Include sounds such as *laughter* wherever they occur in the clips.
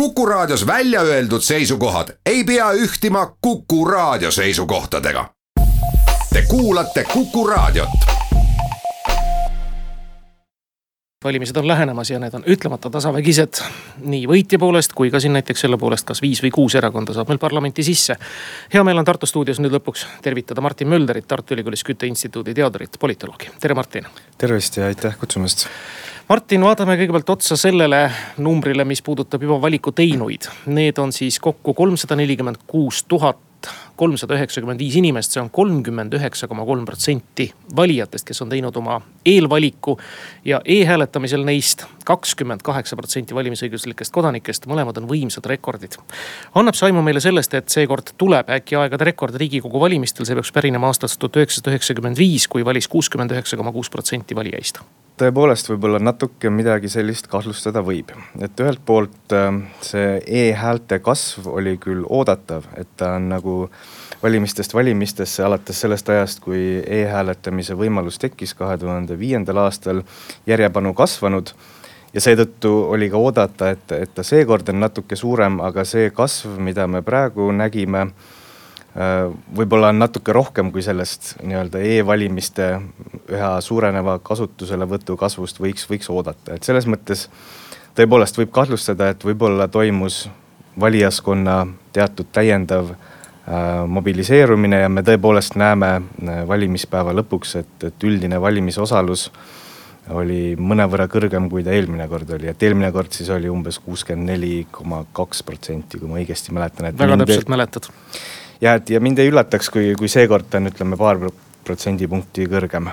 Kuku Raadios välja öeldud seisukohad ei pea ühtima Kuku Raadio seisukohtadega. Te kuulate Kuku Raadiot. valimised on lähenemas ja need on ütlemata tasavägised nii võitja poolest kui ka siin näiteks selle poolest, kas viis või kuus erakonda saab meil parlamenti sisse. hea meel on Tartu stuudios nüüd lõpuks tervitada Martin Mölderit, Tartu Ülikoolis Kütteinstituudi teadurit, politoloogi, tere Martin. tervist ja aitäh kutsumast Martin, vaatame kõigepealt otsa sellele numbrile, mis puudutab juba valiku teinuid. Need on siis kokku kolmsada nelikümmend kuus tuhat kolmsada üheksakümmend viis inimest, see on kolmkümmend üheksa koma kolm protsenti valijatest, kes on teinud oma eelvaliku. ja e-hääletamisel neist kakskümmend kaheksa protsenti valimisõiguslikest kodanikest, mõlemad on võimsad rekordid. annab see aimu meile sellest, et seekord tuleb äkki aegade rekord riigikogu valimistel, see peaks pärinema aastast tuhat üheksasada üheksakümmend viis, kui valis kuuskümmend üheksa koma kuus protsenti valijaist tõepoolest võib-olla natuke midagi sellist kahtlustada võib, et ühelt poolt äh, see e-häälte kasv oli küll oodatav, et ta on nagu valimistest valimistesse alates sellest ajast, kui e-hääletamise võimalus tekkis kahe tuhande viiendal aastal järjepanu kasvanud. Ja seetõttu oli ka oodata, et, et ta seekord on natuke suurem, aga see kasv, mida me praegu nägime Äh, võib-olla on natuke rohkem kui sellest nii-öelda e-valimiste üha suureneva kasutuselevõtu kasvust võiks, võiks oodata, et selles mõttes tõepoolest võib kahtlustada, et võib-olla toimus valijaskonna teatud täiendav äh, mobiliseerumine ja me tõepoolest näeme äh, valimispäeva lõpuks, et, et üldine valimisosalus oli mõnevõrra kõrgem, kui ta eelmine kord oli, et eelmine kord siis oli umbes kuuskümmend neli koma kaks protsenti, kui ma õigesti mäletan. väga täpselt mäletad ja et ja mind ei üllataks, kui, kui seekord on, ütleme paar protsendipunkti kõrgem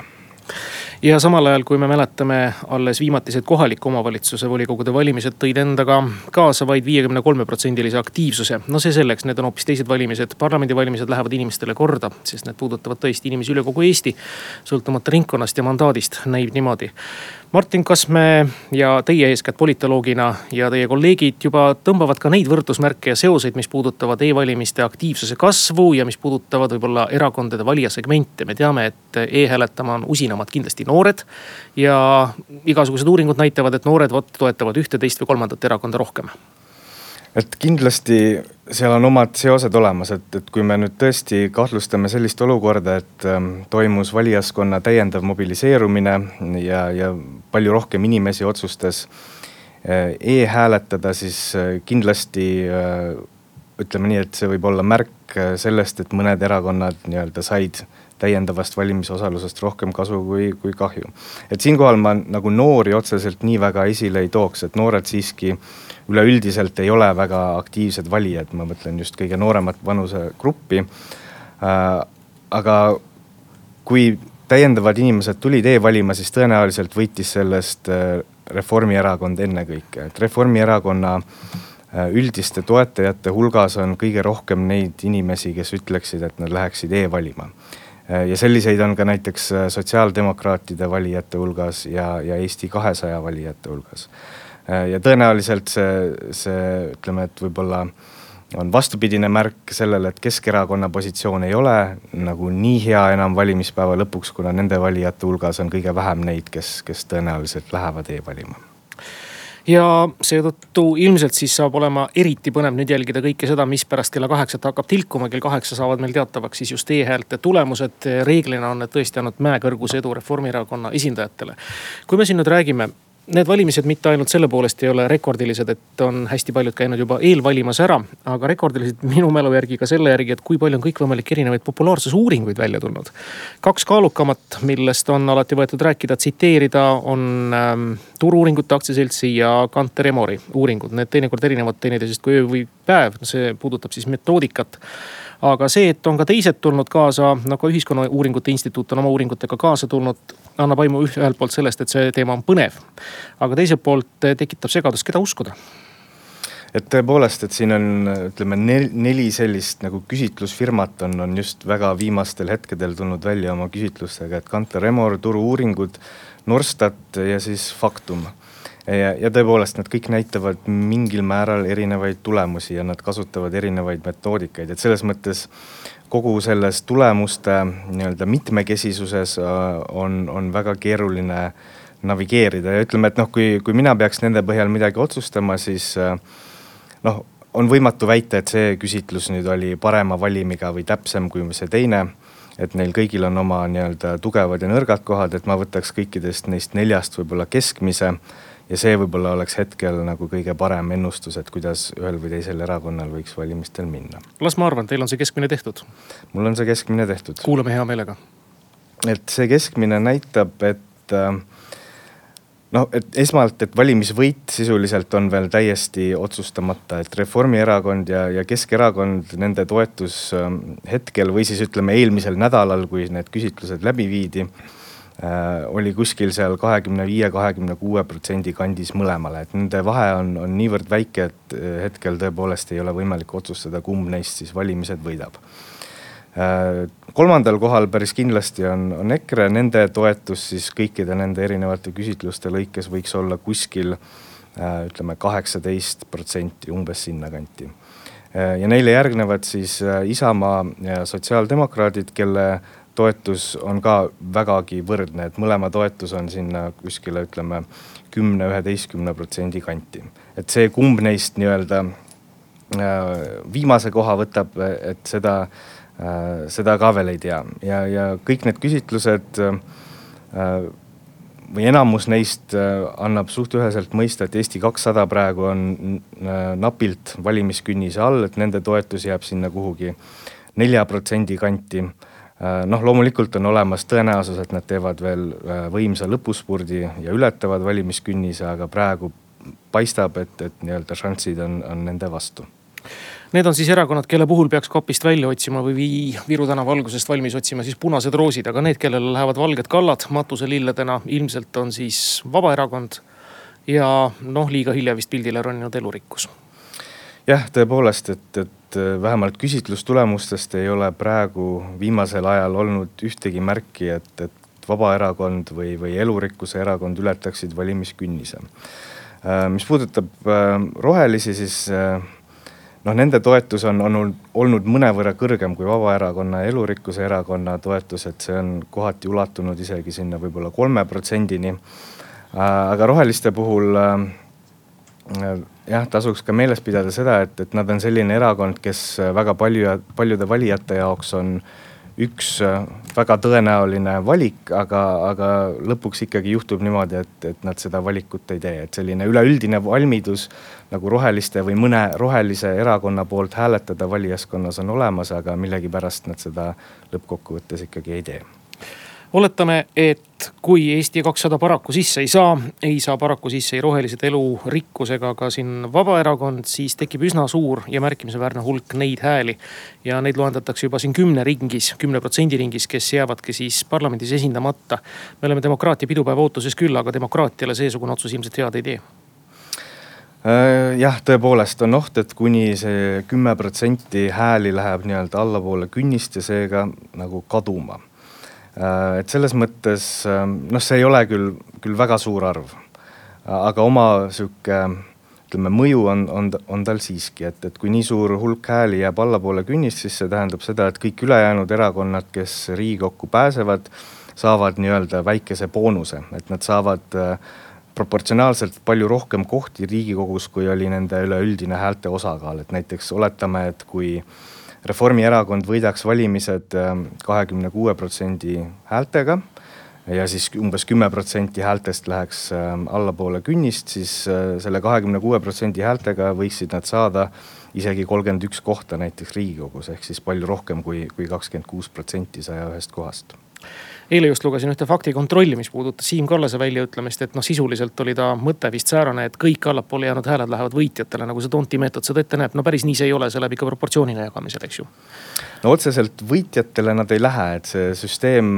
ja samal ajal, kui me mäletame, alles viimatised kohaliku omavalitsuse volikogude valimised tõid endaga kaasa vaid viiekümne kolme protsendilise aktiivsuse. no see selleks, need on hoopis teised valimised, parlamendivalimised lähevad inimestele korda, sest need puudutavad tõesti inimesi üle kogu Eesti. sõltumata ringkonnast ja mandaadist näib niimoodi Martin, kas me ja teie eeskätt politoloogina ja teie kolleegid juba tõmbavad ka neid võrdusmärke ja seoseid, mis puudutavad e-valimiste aktiivsuse kasvu ja mis puudutavad võib-olla erakondade valijasegmente. me teame, et e-hääletama on usinamad kindlasti noored. ja igasugused uuringud näitavad, et noored vot toetavad ühte, teist või kolmandat erakonda rohkem et kindlasti seal on omad seosed olemas, et, et kui me nüüd tõesti kahtlustame sellist olukorda, et ähm, toimus valijaskonna täiendav mobiliseerumine ja, ja palju rohkem inimesi otsustas äh, e-hääletada, siis äh, kindlasti äh, ütleme nii, et see võib olla märk äh, sellest, et mõned erakonnad nii-öelda said täiendavast valimisosalusest rohkem kasu kui, kui kahju. et siinkohal ma nagu noori otseselt nii väga esile ei tooks, et noored siiski üleüldiselt ei ole väga aktiivsed valijad, ma mõtlen just kõige nooremat vanusegruppi äh,. aga kui täiendavad inimesed tulid e-valima, siis tõenäoliselt võitis sellest äh, Reformierakond ennekõike, et Reformierakonna äh, üldiste toetajate hulgas on kõige rohkem neid inimesi, kes ütleksid, et nad läheksid e-valima. Äh, ja selliseid on ka näiteks sotsiaaldemokraatide valijate hulgas ja, ja Eesti kahesaja valijate hulgas. Äh, ja tõenäoliselt see, see ütleme, et võib-olla on vastupidine märk sellele, et Keskerakonna positsioon ei ole nagu nii hea enam valimispäeva lõpuks, kuna nende valijate hulgas on kõige vähem neid, kes, kes tõenäoliselt lähevad e-valima ja seetõttu ilmselt siis saab olema eriti põnev nüüd jälgida kõike seda, mis pärast kella kaheksat hakkab tilkuma. kell kaheksa saavad meil teatavaks siis just e-häälte tulemused. reeglina on need tõesti andnud mäekõrguse edu Reformierakonna esindajatele. kui me siin nüüd räägime need valimised mitte ainult selle poolest ei ole rekordilised, et on hästi paljud käinud juba eelvalimas ära. aga rekordilised minu mälu järgi ka selle järgi, et kui palju on kõikvõimalikke erinevaid populaarsusuuringuid välja tulnud. kaks kaalukamat, millest on alati võetud rääkida, tsiteerida, on ähm, Turu-uuringute aktsiaseltsi ja Kanter Emori uuringud. Need teinekord erinevad teineteisest kui öö või päev, see puudutab siis metoodikat aga see, et on ka teised tulnud kaasa, nagu Ühiskonnauuringute Instituut on oma uuringutega kaasa tulnud, annab aimu ühelt poolt sellest, et see teema on põnev. aga teiselt poolt tekitab segadust, keda uskuda et tõepoolest, et siin on, ütleme neli sellist nagu küsitlusfirmat on, on just väga viimastel hetkedel tulnud välja oma küsitlustega, et Kantar Emor, Turu-uuringud, Norstat ja siis Faktum ja, ja tõepoolest, nad kõik näitavad mingil määral erinevaid tulemusi ja nad kasutavad erinevaid metoodikaid, et selles mõttes kogu selles tulemuste nii-öelda mitmekesisuses äh, on, on väga keeruline navigeerida ja ütleme, et noh, kui, kui mina peaks nende põhjal midagi otsustama, siis äh, noh, on võimatu väita, et see küsitlus nüüd oli parema valimiga või täpsem kui see teine. et neil kõigil on oma nii-öelda tugevad ja nõrgad kohad, et ma võtaks kõikidest neist neljast võib-olla keskmise ja see võib-olla oleks hetkel nagu kõige parem ennustus, et kuidas ühel või teisel erakonnal võiks valimistel minna. las ma arvan, teil on see keskmine tehtud. mul on see keskmine tehtud. kuulame hea meelega. et see keskmine näitab, et äh, no et esmalt, et valimisvõit sisuliselt on veel täiesti otsustamata, et Reformierakond ja, ja Keskerakond, nende toetus ähm, hetkel või siis ütleme eelmisel nädalal, kui need küsitlused läbi viidi äh,. Oli kuskil seal kahekümne viie, kahekümne kuue protsendi kandis mõlemale, et nende vahe on, on niivõrd väike, et äh, hetkel tõepoolest ei ole võimalik otsustada, kumb neist siis valimised võidab. Äh, kolmandal kohal päris kindlasti on, on EKRE, nende toetus siis kõikide nende erinevate küsitluste lõikes võiks olla kuskil äh, ütleme kaheksateist protsenti, umbes sinnakanti. Äh, ja neile järgnevad siis Isamaa ja sotsiaaldemokraadid, kelle toetus on ka vägagi võrdne, et mõlema toetus on sinna kuskile ütleme kümne, üheteistkümne protsendi kanti. et see, kumb neist nii-öelda viimase koha võtab, et seda Äh, seda ka veel ei tea ja, ja kõik need küsitlused äh, või enamus neist äh, annab suht üheselt mõista, et Eesti kakssada praegu on napilt valimiskünnise all, et nende toetus jääb sinna kuhugi nelja protsendi kanti. Noh, loomulikult on olemas tõenäosus, et nad teevad veel võimsa lõpuspurdi ja ületavad valimiskünnise, aga praegu paistab, et, et nii-öelda šanssid on, on nende vastu Need on siis erakonnad, kelle puhul peaks kapist välja otsima või Viru tänava algusest valmis otsima siis punased roosid, aga need, kellele lähevad valged kallad matuselilledena, ilmselt on siis Vabaerakond. ja noh, liiga hilja vist pildile roninud elurikkus. Jah, tõepoolest, et, et vähemalt küsitlustulemustest ei ole praegu viimasel ajal olnud ühtegi märki, et, et Vabaerakond või, või Elurikkuse erakond ületaksid valimiskünnise. Äh, mis puudutab äh, rohelisi, siis äh, noh, nende toetus on, on olnud mõnevõrra kõrgem kui Vabaerakonna ja Elurikkuse Erakonna toetus, et see on kohati ulatunud isegi sinna võib-olla kolme protsendini. Äh, aga roheliste puhul äh, jah, tasuks ka meeles pidada seda, et, et nad on selline erakond, kes väga palju, paljude valijate jaoks on üks äh, väga tõenäoline valik, aga, aga lõpuks ikkagi juhtub niimoodi, et, et nad seda valikut ei tee, et selline üleüldine valmidus nagu roheliste või mõne rohelise erakonna poolt hääletada valijaskonnas on olemas, aga millegipärast nad seda lõppkokkuvõttes ikkagi ei tee oletame, et kui Eesti kakssada paraku sisse ei saa, ei saa paraku sisse ei rohelised elurikkuse ega ka siin Vabaerakond, siis tekib üsna suur ja märkimisväärne hulk neid hääli. ja neid loendatakse juba siin kümne ringis, kümne protsendi ringis, kes jäävadki siis parlamendis esindamata. me oleme demokraatia pidupäeva ootuses küll, aga demokraatiale seesugune otsus ilmselt head ei tee äh, jah, tõepoolest on oht, et kuni see kümme protsenti hääli läheb nii-öelda allapoole künnist ja seega nagu kaduma et selles mõttes ähm, noh, see ei ole küll, küll väga suur arv. aga oma sihuke ütleme, mõju on, on, on tal siiski, et, et kui nii suur hulk hääli jääb allapoole künnist, siis see tähendab seda, et kõik ülejäänud erakonnad, kes Riigikokku pääsevad, saavad nii-öelda väikese boonuse, et nad saavad äh, proportsionaalselt palju rohkem kohti Riigikogus, kui oli nende üleüldine häälte osakaal, et näiteks oletame, et kui äh, Reformierakond võidaks valimised ähm, kahekümne kuue protsendi häältega ja siis umbes kümme protsenti häältest läheks ähm, allapoole künnist, siis äh, selle kahekümne kuue protsendi häältega võiksid nad saada isegi kolmkümmend üks kohta näiteks Riigikogus, ehk siis palju rohkem kui, kui kakskümmend kuus protsenti saja ühest kohast eile just lugesin ühte faktikontrolli, mis puudutas Siim Kallase väljaütlemist, et noh, sisuliselt oli ta mõte vist säärane, et kõik allapoole jäänud hääled lähevad võitjatele, nagu see Tonti meetod seda ette näeb. no päris nii see ei ole, see läheb ikka proportsioonina jagamisel, eks ju. no otseselt võitjatele nad ei lähe, et see süsteem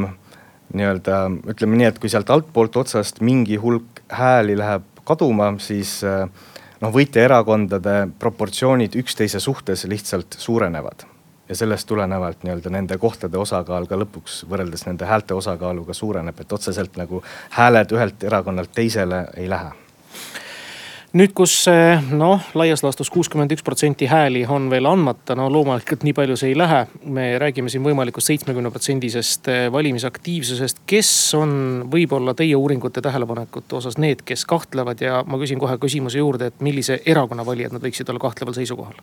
nii-öelda ütleme nii, et kui sealt altpoolt otsast mingi hulk hääli läheb kaduma, siis noh, võitjaerakondade proportsioonid üksteise suhtes lihtsalt suurenevad ja sellest tulenevalt nii-öelda nende kohtade osakaal ka lõpuks võrreldes nende häälte osakaaluga suureneb, et otseselt nagu hääled ühelt erakonnalt teisele ei lähe nüüd, kus noh, laias laastus kuuskümmend üks protsenti hääli on veel andmata, no loomulikult nii palju see ei lähe. me räägime siin võimalikust seitsmekümne protsendisest eh, valimisaktiivsusest. kes on võib-olla teie uuringute tähelepanekute osas need, kes kahtlevad ja ma küsin kohe küsimuse juurde, et millise erakonna valijad nad võiksid olla kahtleval seisukohal?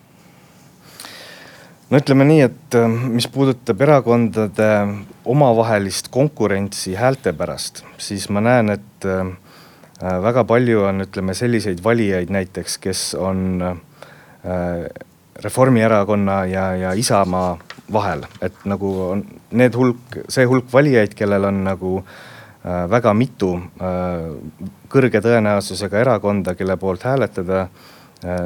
No ütleme nii, et eh, mis puudutab erakondade omavahelist konkurentsi häälte pärast, siis ma näen, et eh, Äh, väga palju on, ütleme selliseid valijaid näiteks, kes on äh, Reformierakonna ja, ja Isamaa vahel, et nagu on need hulk, see hulk valijaid, kellel on nagu äh, väga mitu kõrge tõenäosusega erakonda, kelle poolt hääletada,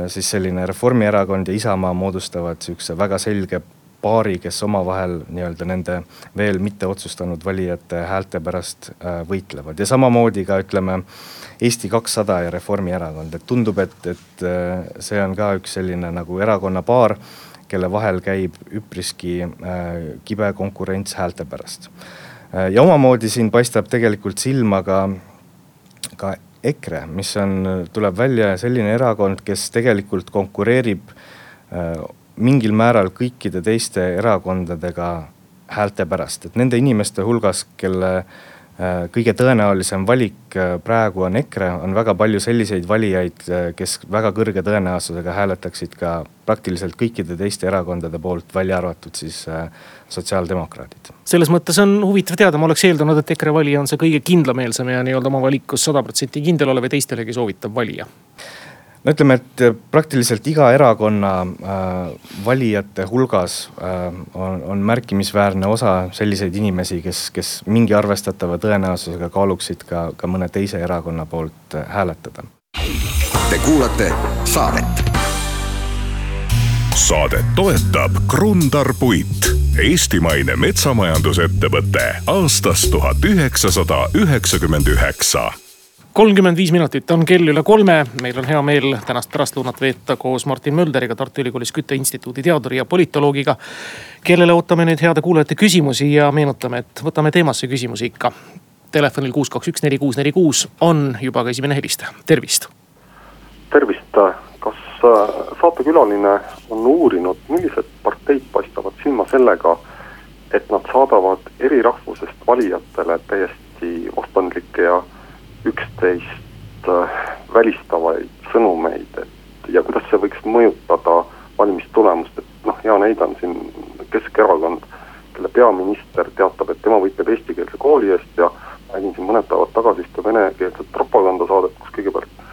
siis selline Reformierakond ja Isamaa moodustavad sihukese väga selge paari, kes omavahel nii-öelda nende veel mitte otsustanud valijate häälte pärast võitlevad ja samamoodi ka ütleme Eesti kakssada ja Reformierakond, et tundub, et, et äh, see on ka üks selline nagu erakonnapaar, kelle vahel käib üpriski äh, kibe konkurents häälte pärast. Äh, ja omamoodi siin paistab tegelikult silma ka, ka EKRE, mis on, tuleb välja selline erakond, kes tegelikult konkureerib mingil määral kõikide teiste erakondadega häälte pärast, et nende inimeste hulgas, kelle äh, Äh, kõige tõenäolisem valik äh, praegu on EKRE, on väga palju selliseid valijaid, äh, kes väga kõrge tõenäosusega hääletaksid ka praktiliselt kõikide teiste erakondade poolt, välja arvatud siis sotsiaaldemokraadid. selles mõttes on huvitav teada, ma oleks eeldanud, et EKRE valija on see kõige kindlameelsem ja nii-öelda oma valikus sada protsenti kindel olev ja teistelegi soovitav valija no ütleme, et äh, praktiliselt iga erakonna äh, valijate hulgas äh, on, on märkimisväärne osa selliseid inimesi, kes, kes mingi arvestatava tõenäosusega kaaluksid ka, ka mõne teise erakonna poolt äh, hääletada. Te kuulate saadet. saadet toetab Krundar Puit, eestimaine metsamajandusettevõte aastast tuhat üheksasada üheksakümmend üheksa kolmkümmend viis minutit on kell üle kolme. meil on hea meel tänast pärastlõunat veeta koos Martin Mölderiga, Tartu Ülikoolis Kütteinstituudi teaduri ja politoloogiga. kellele ootame nüüd heade kuulajate küsimusi ja meenutame, et võtame teemasse küsimusi ikka. Telefonil kuus, kaks, üks, neli, kuus, neli, kuus on juba ka esimene helistaja, tervist. tervist, kas äh, saatekülaline on uurinud, millised parteid paistavad silma sellega, et nad saadavad eri rahvusest valijatele täiesti vastandlikke ja üksteist äh, välistavaid sõnumeid, et ja kuidas see võiks mõjutada valimistulemust, et noh, hea näide on siin Keskerakond, kelle peaminister teatab, et tema võitleb eestikeelse kooli eest ja nägin siin mõned päevad tagasi ühte venekeelset propagandasaadet, kus kõigepealt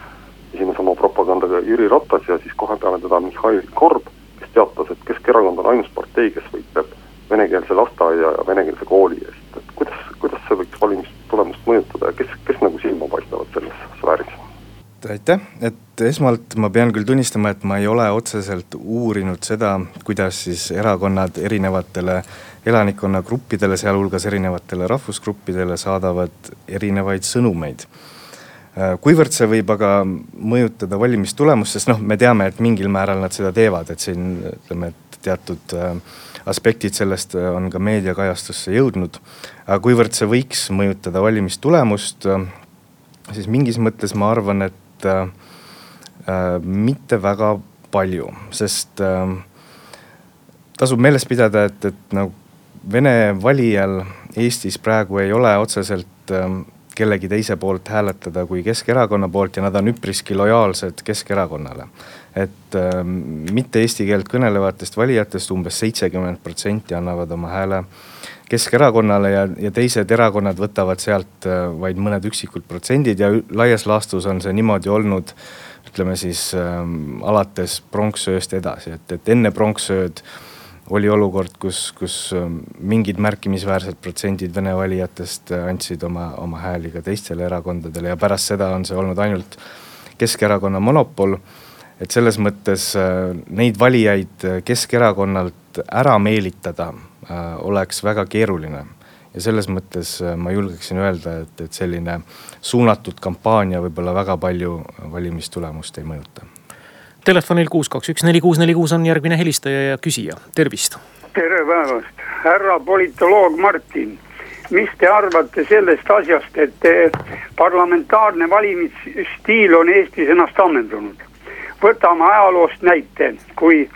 esines oma propagandaga Jüri Ratas ja siis kohe peale teda Mihhail Korb, kes teatas, et Keskerakond on ainus partei, kes võitleb venekeelse lasteaia ja venekeelse kooli eest, et kuidas, kuidas see võiks valimistulemust mõjutada ja kes, kes nagu silma paistavad selles sfääris? Aitäh, et esmalt ma pean küll tunnistama, et ma ei ole otseselt uurinud seda, kuidas siis erakonnad erinevatele elanikkonnagruppidele, sealhulgas erinevatele rahvusgruppidele saadavad erinevaid sõnumeid kuivõrd see võib aga mõjutada valimistulemust, sest noh, me teame, et mingil määral nad seda teevad, et siin ütleme, et teatud äh, aspektid sellest äh, on ka meediakajastusse jõudnud. aga kuivõrd see võiks mõjutada valimistulemust, äh, siis mingis mõttes ma arvan, et äh, äh, mitte väga palju, sest äh, tasub meeles pidada, et, et nagu Vene valijal Eestis praegu ei ole otseselt äh, kellegi teise poolt hääletada kui Keskerakonna poolt ja nad on üpriski lojaalsed Keskerakonnale. Et äh, mitte eesti keelt kõnelevatest valijatest umbes seitsekümmend protsenti annavad oma hääle Keskerakonnale ja, ja teised erakonnad võtavad sealt äh, vaid mõned üksikud protsendid ja laias laastus on see niimoodi olnud ütleme siis äh, alates pronksööst edasi, et, et enne pronksööd oli olukord, kus, kus ähm, mingid märkimisväärsed protsendid Vene valijatest andsid oma, oma hääli ka teistele erakondadele ja pärast seda on see olnud ainult Keskerakonna monopol. Et selles mõttes äh, neid valijaid Keskerakonnalt ära meelitada oleks väga keeruline. ja selles mõttes ma julgeksin öelda, et, et selline suunatud kampaania võib-olla väga palju valimistulemust ei mõjuta. Telefonil kuus, kaks, üks, neli, kuus, neli, kuus on järgmine helistaja ja küsija, tervist. tere päevast, härra politoloog Martin. mis te arvate sellest asjast, et parlamentaarne valimisstiil on Eestis ennast ammendunud? võtame ajaloost näite, kui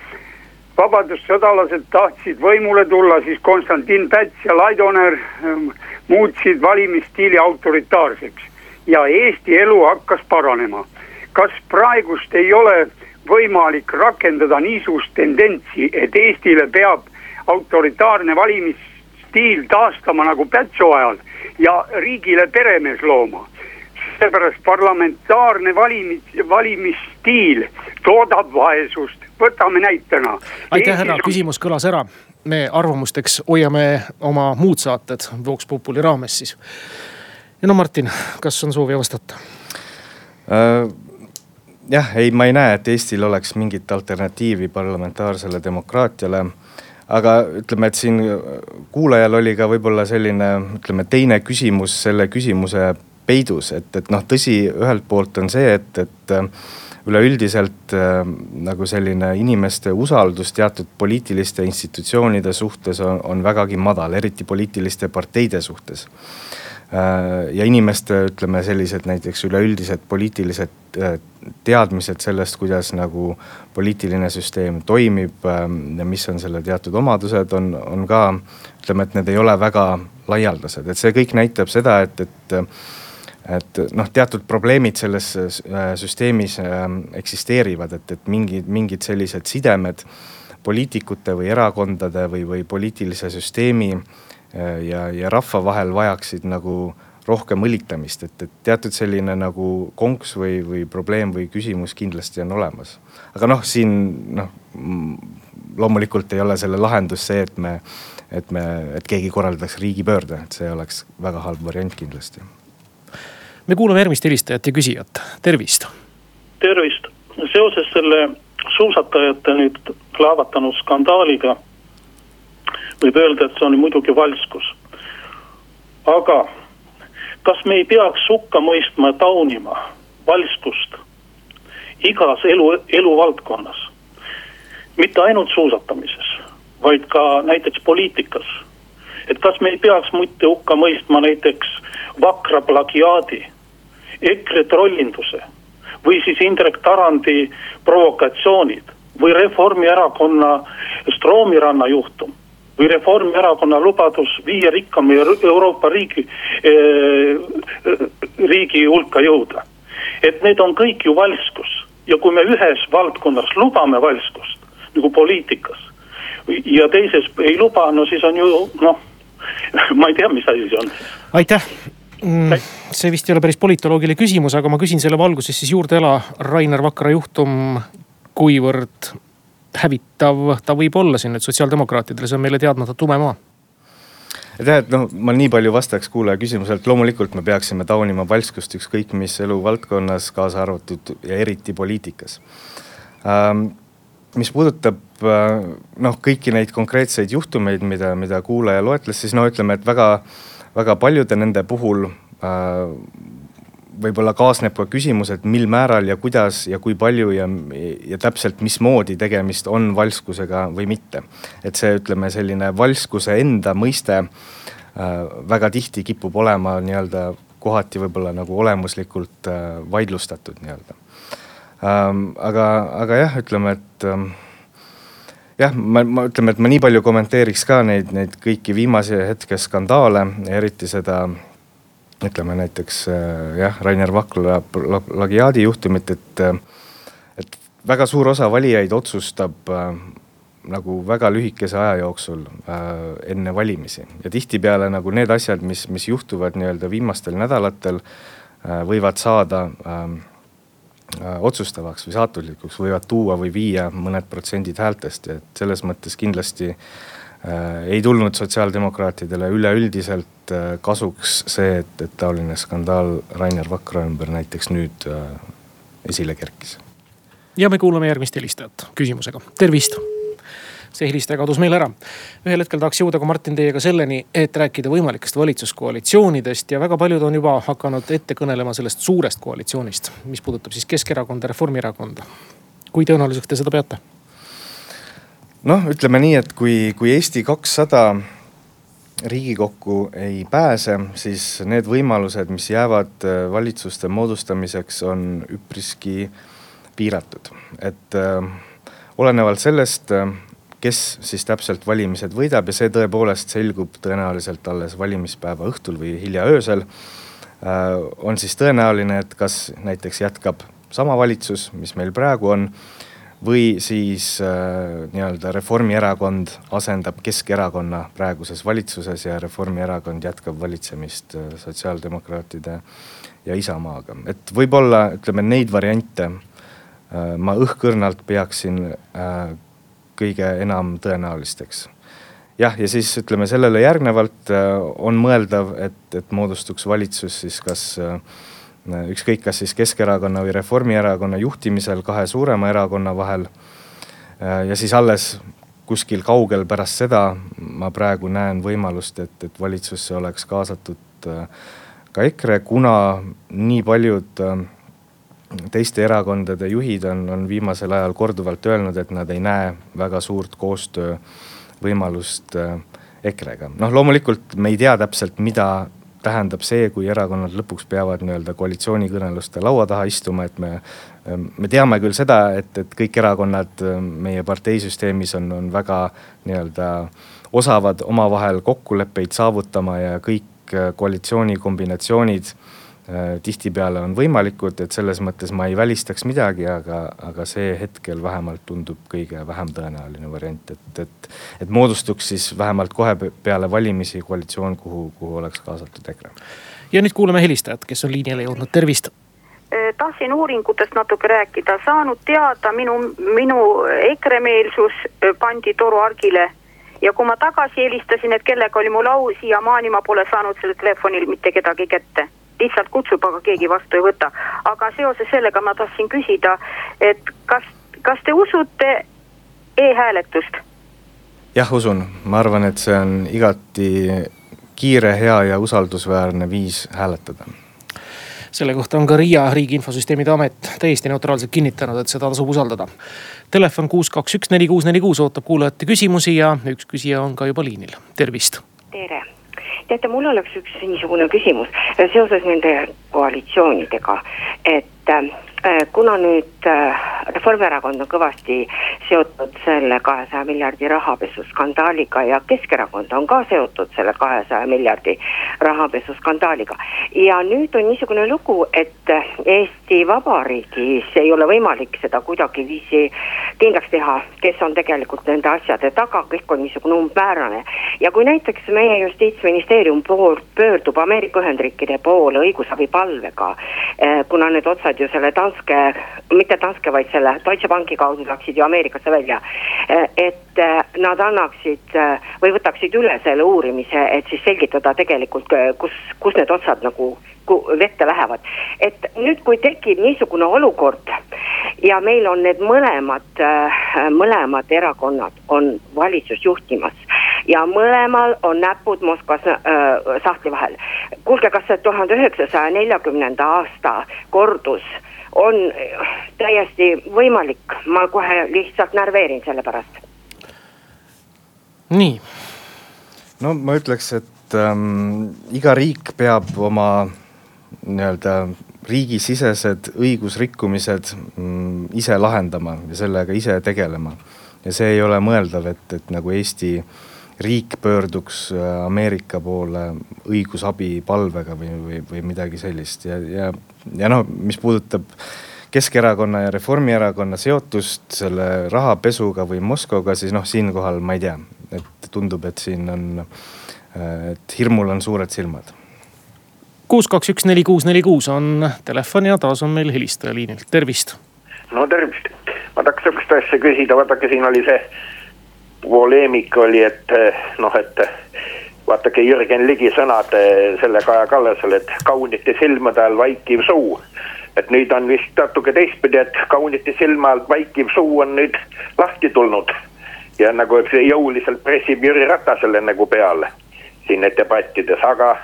vabadussõdalased tahtsid võimule tulla, siis Konstantin Päts ja Laidoner ähm, muutsid valimisstiili autoritaarseks ja Eesti elu hakkas paranema. kas praegust ei ole võimalik rakendada niisugust tendentsi, et Eestile peab autoritaarne valimisstiil taastama nagu Pätsu ajal ja riigile peremees looma. Seepärast parlamentaarne valimis, valimisstiil toodab vaesust, võtame näitena. aitäh, härra küsimus kõlas ära. me arvamusteks hoiame oma muud saated Vox Populi raames siis. ja no Martin, kas on soovi vastata äh,? jah, ei, ma ei näe, et Eestil oleks mingit alternatiivi parlamentaarsele demokraatiale aga ütleme, et siin kuulajal oli ka võib-olla selline, ütleme teine küsimus selle küsimuse peidus, et, et noh, tõsi, ühelt poolt on see, et, et üleüldiselt äh, nagu selline inimeste usaldus teatud poliitiliste institutsioonide suhtes on, on vägagi madal, eriti poliitiliste parteide suhtes. Äh, ja inimeste, ütleme sellised näiteks üleüldised poliitilised äh, teadmised sellest, kuidas nagu poliitiline süsteem toimib ja mis on selle teatud omadused, on, on ka ütleme, et need ei ole väga laialdased, et see kõik näitab seda, et, et et noh, teatud probleemid selles äh, süsteemis ähm, eksisteerivad, et, et mingid, mingid sellised sidemed poliitikute või erakondade või, või poliitilise süsteemi äh, ja, ja rahva vahel vajaksid nagu rohkem õlitamist, et, et teatud selline nagu konks või, või probleem või küsimus kindlasti on olemas. aga noh, siin noh, loomulikult ei ole selle lahendus see, et me, et me, et keegi korraldaks riigipöörde, et see oleks väga halb variant kindlasti. Me kuulame järgmist helistajat ja küsijat, tervist. tervist, seoses selle suusatajate nüüd laavatanud skandaaliga võib öelda, et see on muidugi valskus. aga kas me ei peaks hukka mõistma ja taunima valskust igas elu, eluvaldkonnas? mitte ainult suusatamises, vaid ka näiteks poliitikas. et kas me ei peaks mitte hukka mõistma näiteks vakra plagiaadi, EKRE trollinduse või siis Indrek Tarandi provokatsioonid või Reformierakonna Stroomiranna juhtum või Reformierakonna lubadus viie rikkama Euroopa riigi, eh, riigi hulka jõuda. et need on kõik ju valskus ja kui me ühes valdkonnas lubame valskust nagu poliitikas ja teises ei luba, no siis on ju noh, *laughs* ma ei tea, mis asi see on. aitäh see vist ei ole päris politoloogiline küsimus, aga ma küsin selle valguses siis juurde. Ela Rainer Vakra juhtum, kuivõrd hävitav ta võib olla siin nüüd sotsiaaldemokraatidele, see on meile teadmata tume maa. Tead, noh, ma nii palju vastaks kuulaja küsimusele, et loomulikult me peaksime taunima valskust ükskõik mis eluvaldkonnas, kaasa arvatud ja eriti poliitikas. Ähm,. mis puudutab äh, noh, kõiki neid konkreetseid juhtumeid, mida, mida kuulaja loetles, siis no ütleme, et väga, väga paljude nende puhul äh, võib-olla kaasneb ka küsimus, et mil määral ja kuidas ja kui palju ja, ja täpselt mismoodi tegemist on valskusega või mitte. et see, ütleme selline valskuse enda mõiste äh, väga tihti kipub olema nii-öelda kohati võib-olla nagu olemuslikult äh, vaidlustatud nii-öelda ähm,. aga, aga jah, ütleme, et ähm, jah, ma, ma ütleme, et ma nii palju kommenteeriks ka neid, neid kõiki viimase hetke skandaale, eriti seda ütleme näiteks äh, jah, Rainer Vakla plagiaadi juhtumit, et, äh, et väga suur osa valijaid otsustab äh, nagu väga lühikese aja jooksul äh, enne valimisi. Ja tihtipeale nagu need asjad, mis, mis juhtuvad nii-öelda viimastel nädalatel äh,, võivad saada äh, otsustavaks või saatuslikuks, võivad tuua või viia mõned protsendid häältest. Et selles mõttes kindlasti äh, Äh, ei tulnud sotsiaaldemokraatidele üleüldiselt äh, kasuks see, et, et taoline skandaal Rainer Vakra ümber näiteks nüüd äh, esile kerkis. ja me kuulame järgmist helistajat küsimusega, tervist see helistaja kadus meil ära. ühel hetkel tahaks jõuda ka Martin teiega selleni, et rääkida võimalikest valitsuskoalitsioonidest ja väga paljud on juba hakanud ette kõnelema sellest suurest koalitsioonist, mis puudutab siis Keskerakonda, Reformierakonda. kui tõenäoliseks te seda peate? noh, ütleme nii, et kui, kui Eesti kakssada Riigikokku ei pääse, siis need võimalused, mis jäävad äh, valitsuste moodustamiseks, on üpriski piiratud. et äh, olenevalt sellest äh,, kes siis täpselt valimised võidab ja see tõepoolest selgub tõenäoliselt alles valimispäeva õhtul või hilja öösel äh,. on siis tõenäoline, et kas näiteks jätkab sama valitsus, mis meil praegu on või siis äh, nii-öelda Reformierakond asendab Keskerakonna praeguses valitsuses ja Reformierakond jätkab valitsemist äh, sotsiaaldemokraatide ja Isamaaga, et võib-olla ütleme neid variante ma õhkõrnalt peaksin kõige enam tõenäolisteks. jah, ja siis ütleme sellele järgnevalt äh, on mõeldav, et, et moodustuks valitsus siis kas äh, ükskõik, kas siis Keskerakonna või Reformierakonna juhtimisel kahe suurema erakonna vahel. ja siis alles kuskil kaugel pärast seda ma praegu näen võimalust, et, et valitsusse oleks kaasatud äh, ka EKRE, kuna nii paljud äh, teiste erakondade juhid on, on viimasel ajal korduvalt öelnud, et nad ei näe väga suurt koostöövõimalust äh, EKRE-ga. noh, loomulikult me ei tea täpselt, mida tähendab see, kui erakonnad lõpuks peavad nii-öelda koalitsioonikõneluste laua taha istuma, et me. me teame küll seda, et, et kõik erakonnad meie parteisüsteemis on, on väga nii-öelda osavad omavahel kokkuleppeid saavutama ja kõik koalitsiooni kombinatsioonid Äh, tihtipeale on võimalikud, et selles mõttes ma ei välistaks midagi, aga, aga see hetkel vähemalt tundub kõige vähem tõenäoline variant, et, et. et moodustuks siis vähemalt kohe peale valimisi koalitsioon, kuhu, kuhu oleks kaasatud EKRE. ja nüüd kuulame helistajat, kes on liinile jõudnud, tervist äh, tahtsin uuringutest natuke rääkida, saanud teada minu, minu EKRE-meelsus äh, pandi toruargile. ja kui ma tagasi helistasin, et kellega oli mul au, siiamaani ma pole saanud sellel telefonil mitte kedagi kätte lihtsalt kutsub, aga keegi vastu ei võta. aga seoses sellega ma tahtsin küsida, et kas, kas te usute e-hääletust? jah, usun, ma arvan, et see on igati kiire, hea ja usaldusväärne viis hääletada selle kohta on ka RIA, Riigi Infosüsteemide Amet täiesti neutraalselt kinnitanud, et seda tasub usaldada. Telefon kuus, kaks, üks, neli, kuus, neli, kuus ootab kuulajate küsimusi ja üks küsija on ka juba liinil, tervist. tere teate, mul oleks üks niisugune küsimus seoses nende koalitsioonidega, et äh, Äh, kuna nüüd äh, Reformierakond on kõvasti seotud selle kahesaja miljardi rahapesuskandaaliga ja Keskerakond on ka seotud selle kahesaja miljardi rahapesuskandaaliga. ja nüüd on niisugune lugu, et Eesti Vabariigis ei ole võimalik seda kuidagiviisi kindlaks teha, kes on tegelikult nende asjade taga, kõik on niisugune umbmäärane. ja kui näiteks meie justiitsministeerium poolt pöördub Ameerika Ühendriikide poole õigusabipalvega, äh, kuna need otsad ju selle Danske, mitte Danske, vaid selle Deutsche Banki kaudu läksid ju Ameerikasse välja. et äh, nad annaksid äh, või võtaksid üle selle uurimise, et siis selgitada tegelikult, kus, kus need otsad nagu vette lähevad. et nüüd, kui tekib niisugune olukord ja meil on need mõlemad, mõlemad erakonnad on valitsust juhtimas ja mõlemal on näpud Moskvas äh, sahtli vahel. kuulge, kas see tuhande üheksasaja neljakümnenda aasta kordus on täiesti võimalik, ma kohe lihtsalt närveerin selle pärast. nii. no ma ütleks, et ähm, iga riik peab oma nii-öelda riigisisesed õigusrikkumised mm, ise lahendama ja sellega ise tegelema. ja see ei ole mõeldav, et, et nagu Eesti riik pöörduks äh, Ameerika poole õigusabipalvega või, või, või midagi sellist. Ja, ja, ja noh, mis puudutab Keskerakonna ja Reformierakonna seotust selle rahapesuga või Moskvaga, siis noh, siinkohal ma ei tea, et tundub, et siin on, äh, et hirmul on suured silmad. Kuus, kaks, üks, neli, kuus, neli, kuus on telefon ja taas on meil helistaja liinil, tervist. no tervist, ma tahaks sihukest asja küsida, vaadake, siin oli see poleemika oli, et eh, noh, et vaadake Jürgen Ligi sõnad eh, selle Kaja Kallasele, et kaunite silmade all vaikiv suu. et nüüd on vist natuke teistpidi, et kaunite silma alt vaikiv suu on nüüd lahti tulnud. ja nagu jõuliselt pressib Jüri Ratasele nagu peale siin debattides, aga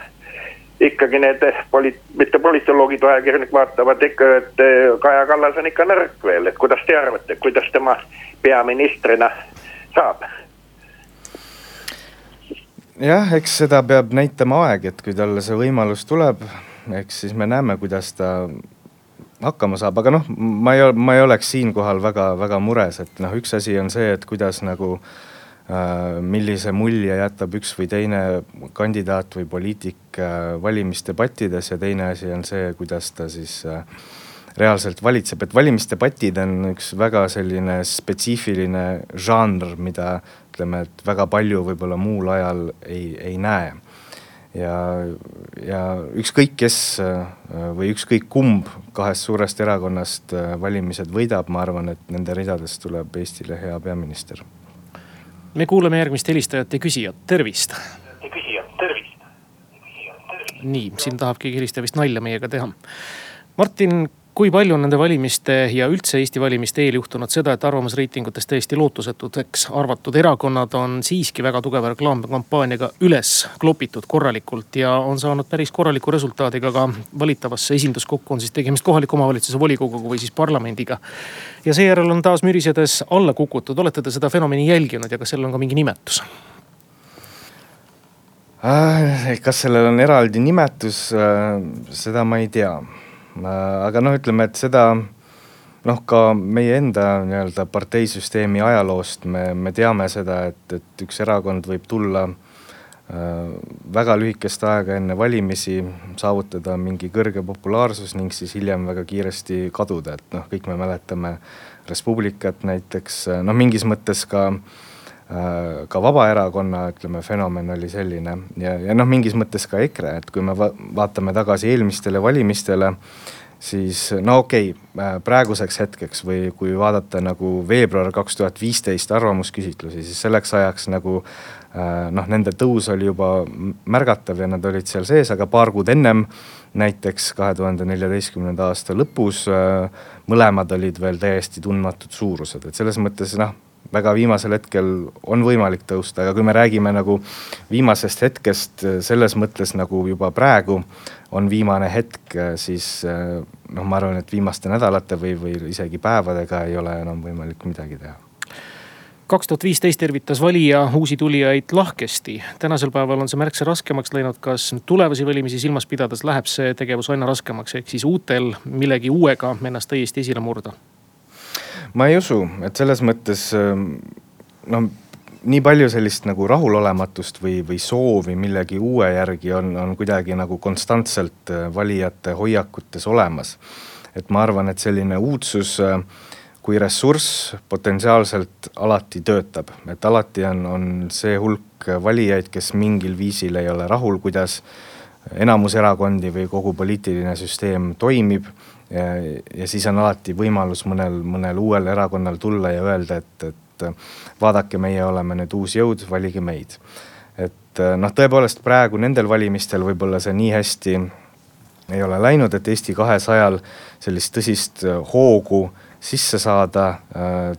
ikkagi need poli-, mitte politoloogid, ajakirjanikud vaatavad ikka, et eh, Kaja Kallas on ikka nõrk veel, et kuidas te arvate, kuidas tema peaministrina saab? jah, eks seda peab näitama aeg, et kui talle see võimalus tuleb, eks siis me näeme, kuidas ta hakkama saab, aga noh, ma ei, ma ei oleks siinkohal väga-väga mures, et noh, üks asi on see, et kuidas nagu äh, millise mulje jätab üks või teine kandidaat või poliitik äh, valimisdebattides ja teine asi on see, kuidas ta siis äh, reaalselt valitseb, et valimisdebatid on üks väga selline spetsiifiline žanr, mida ütleme, et väga palju võib-olla muul ajal ei, ei näe. ja, ja ükskõik kes või ükskõik kumb kahest suurest erakonnast valimised võidab, ma arvan, et nende ridadest tuleb Eestile hea peaminister. me kuulame järgmist helistajat ja küsijat, tervist. küsijat, tervist. nii, siin tahab keegi helistaja vist nalja meiega teha. Martin kui palju nende valimiste ja üldse Eesti valimiste eel juhtunud seda, et arvamusreitingutes täiesti lootusetuteks arvatud erakonnad on siiski väga tugeva reklaamkampaaniaga üles klopitud korralikult ja on saanud päris korraliku resultaadiga ka valitavasse esinduskokku, on siis tegemist kohaliku omavalitsuse volikoguga või siis parlamendiga. ja seejärel on taas mürisedes alla kukutud, olete te seda fenomeni jälginud ja kas sellel on ka mingi nimetus? Äh, kas sellel on eraldi nimetus, äh, seda ma ei tea aga noh, ütleme, et seda noh, ka meie enda nii-öelda parteisüsteemi ajaloost me, me teame seda, et, et üks erakond võib tulla äh, väga lühikest aega enne valimisi, saavutada mingi kõrge populaarsus ning siis hiljem väga kiiresti kaduda, et noh, kõik me mäletame Res Publicat näiteks, noh mingis mõttes ka äh, ka Vabaerakonna ütleme fenomen oli selline. Ja, ja noh, mingis mõttes ka EKRE, et kui me va vaatame tagasi eelmistele valimistele siis no okei okay,, äh, praeguseks hetkeks või kui vaadata nagu veebruar kaks tuhat viisteist arvamusküsitlusi, siis selleks ajaks nagu äh, noh, nende tõus oli juba märgatav ja nad olid seal sees, aga paar kuud ennem, näiteks kahe tuhande neljateistkümnenda aasta lõpus, äh, mõlemad olid veel täiesti tundmatud suurused, et selles mõttes noh väga viimasel hetkel on võimalik tõusta, aga kui me räägime nagu viimasest hetkest selles mõttes nagu juba praegu on viimane hetk, siis noh, ma arvan, et viimaste nädalate või, või isegi päevadega ei ole enam võimalik midagi teha kaks tuhat viisteist tervitas valija uusi tulijaid lahkesti. tänasel päeval on see märksa raskemaks läinud. kas tulevasi valimisi silmas pidades läheb see tegevus aina raskemaks, ehk siis uutel millegi uuega ennast täiesti esile murda? Ma ei usu, et selles mõttes noh, nii palju sellist nagu rahulolematust või, või soovi millegi uue järgi on, on kuidagi nagu konstantselt äh, valijate hoiakutes olemas. et ma arvan, et selline uudsus äh, kui ressurss potentsiaalselt alati töötab, et alati on, on see hulk valijaid, kes mingil viisil ei ole rahul, kuidas enamus erakondi või kogu poliitiline süsteem toimib ja, ja siis on alati võimalus mõnel, mõnel uuel erakonnal tulla ja öelda, et, et vaadake, meie oleme nüüd uus jõud, valige meid. et noh, tõepoolest praegu nendel valimistel võib-olla see nii hästi ei ole läinud, et Eesti kahesajal sellist tõsist hoogu sisse saada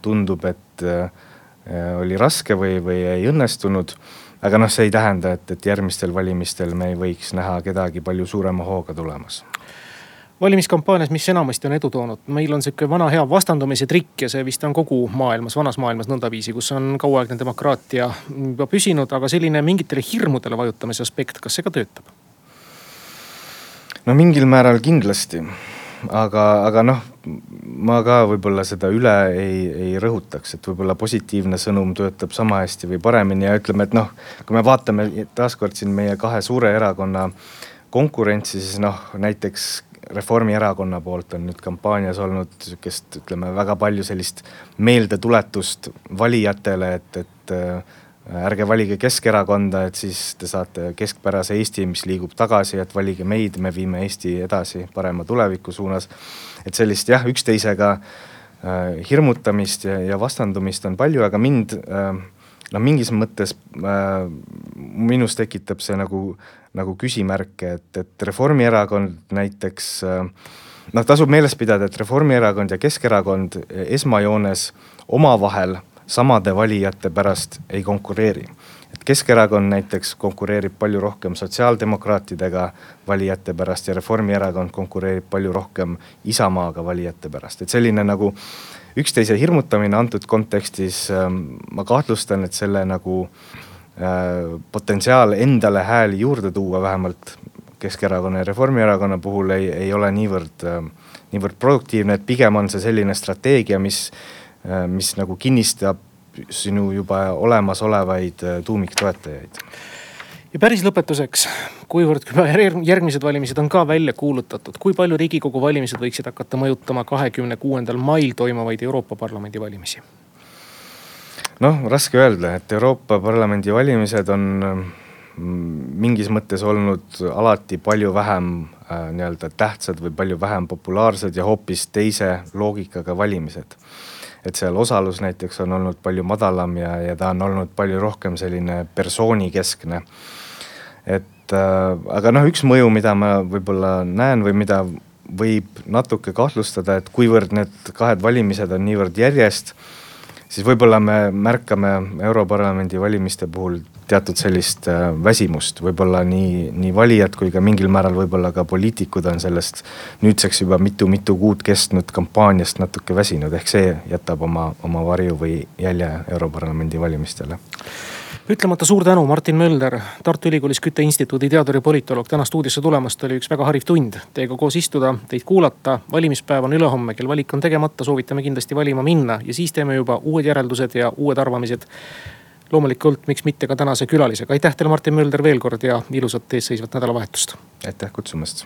tundub, et oli raske või, või ei õnnestunud aga noh, see ei tähenda, et, et järgmistel valimistel me ei võiks näha kedagi palju suurema hooga tulemas valimiskampaanias, mis enamasti on edu toonud, meil on sihuke vana hea vastandumise trikk ja see vist on kogu maailmas, vanas maailmas nõndaviisi, kus on kauaaegne demokraatia juba püsinud, aga selline mingitele hirmudele vajutamise aspekt, kas see ka töötab? no mingil määral kindlasti, aga, aga noh, ma ka võib-olla seda üle ei, ei rõhutaks, et võib-olla positiivne sõnum töötab sama hästi või paremini ja ütleme, et noh, kui me vaatame taaskord siin meie kahe suure erakonna konkurentsi, siis noh, näiteks Reformierakonna poolt on nüüd kampaanias olnud sihukest, ütleme väga palju sellist meeldetuletust valijatele, et, et äh, ärge valige Keskerakonda, et siis te saate keskpärase Eesti, mis liigub tagasi, et valige meid, me viime Eesti edasi parema tuleviku suunas. et sellist jah, üksteisega äh, hirmutamist ja, ja vastandumist on palju, aga mind äh, noh, mingis mõttes äh, minus tekitab see nagu, nagu küsimärke, et, et Reformierakond näiteks äh, noh, tasub meeles pidada, et Reformierakond ja Keskerakond esmajoones omavahel samade valijate pärast ei konkureeri. et Keskerakond näiteks konkureerib palju rohkem sotsiaaldemokraatidega valijate pärast ja Reformierakond konkureerib palju rohkem Isamaaga valijate pärast, et selline nagu üksteise hirmutamine antud kontekstis, ähm, ma kahtlustan, et selle nagu potentsiaal endale hääli juurde tuua, vähemalt Keskerakonna ja Reformierakonna puhul ei, ei ole niivõrd, niivõrd produktiivne, et pigem on see selline strateegia, mis, mis nagu kinnistab sinu juba olemasolevaid tuumiktoetajaid ja päris lõpetuseks, kuivõrd järgmised valimised on ka välja kuulutatud, kui palju riigikogu valimised võiksid hakata mõjutama kahekümne kuuendal mail toimuvaid Euroopa Parlamendi valimisi? noh, raske öelda, et Euroopa Parlamendi valimised on mm, mingis mõttes olnud alati palju vähem äh, nii-öelda tähtsad või palju vähem populaarsed ja hoopis teise loogikaga valimised. et seal osalus näiteks on olnud palju madalam ja, ja ta on olnud palju rohkem selline persoonikeskne. Et äh, aga noh, üks mõju, mida ma võib-olla näen või mida võib natuke kahtlustada, et kuivõrd need kahed valimised on niivõrd järjest siis võib-olla me märkame Europarlamendi valimiste puhul teatud sellist äh, väsimust, võib-olla nii, nii valijad kui ka mingil määral võib-olla ka poliitikud on sellest nüüdseks juba mitu-mitu kuud kestnud kampaaniast natuke väsinud, ehk see jätab oma, oma varju või jälje Europarlamendi valimistele ütlemata suur tänu, Martin Mölder, Tartu Ülikoolis Kütteinstituudi teadur ja politoloog, täna stuudiosse tulemast, oli üks väga hariv tund. Teiega koos istuda, teid kuulata, valimispäev on ülehomme, kel valik on tegemata, soovitame kindlasti valima minna ja siis teeme juba uued järeldused ja uued arvamised. loomulikult, miks mitte ka tänase külalisega, aitäh teile, Martin Mölder veel kord ja ilusat eesseisvat nädalavahetust. aitäh kutsumast